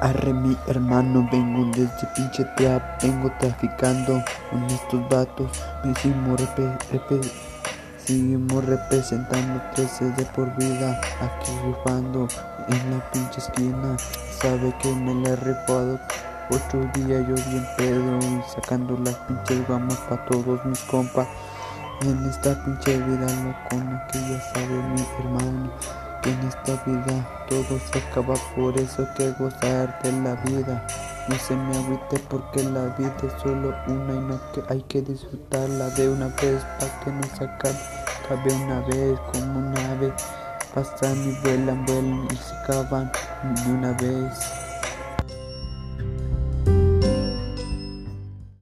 Arre mi hermano, vengo desde pinche trap, vengo traficando con estos vatos, me seguimos, seguimos representando 13 de por vida, aquí rifando en la pinche esquina, sabe que me la he rifado, otro día yo bien pedo y sacando las pinches gamas pa' todos mis compas, en esta pinche vida locona que ya sabe mi hermano en esta vida todo se acaba, por eso que gozar de la vida. No se me agüite porque la vida es solo una y no hay que disfrutarla de una vez para que no se acabe. Cabe una vez como una ave, pasan y vuelan, vuelan y se acaban de una vez.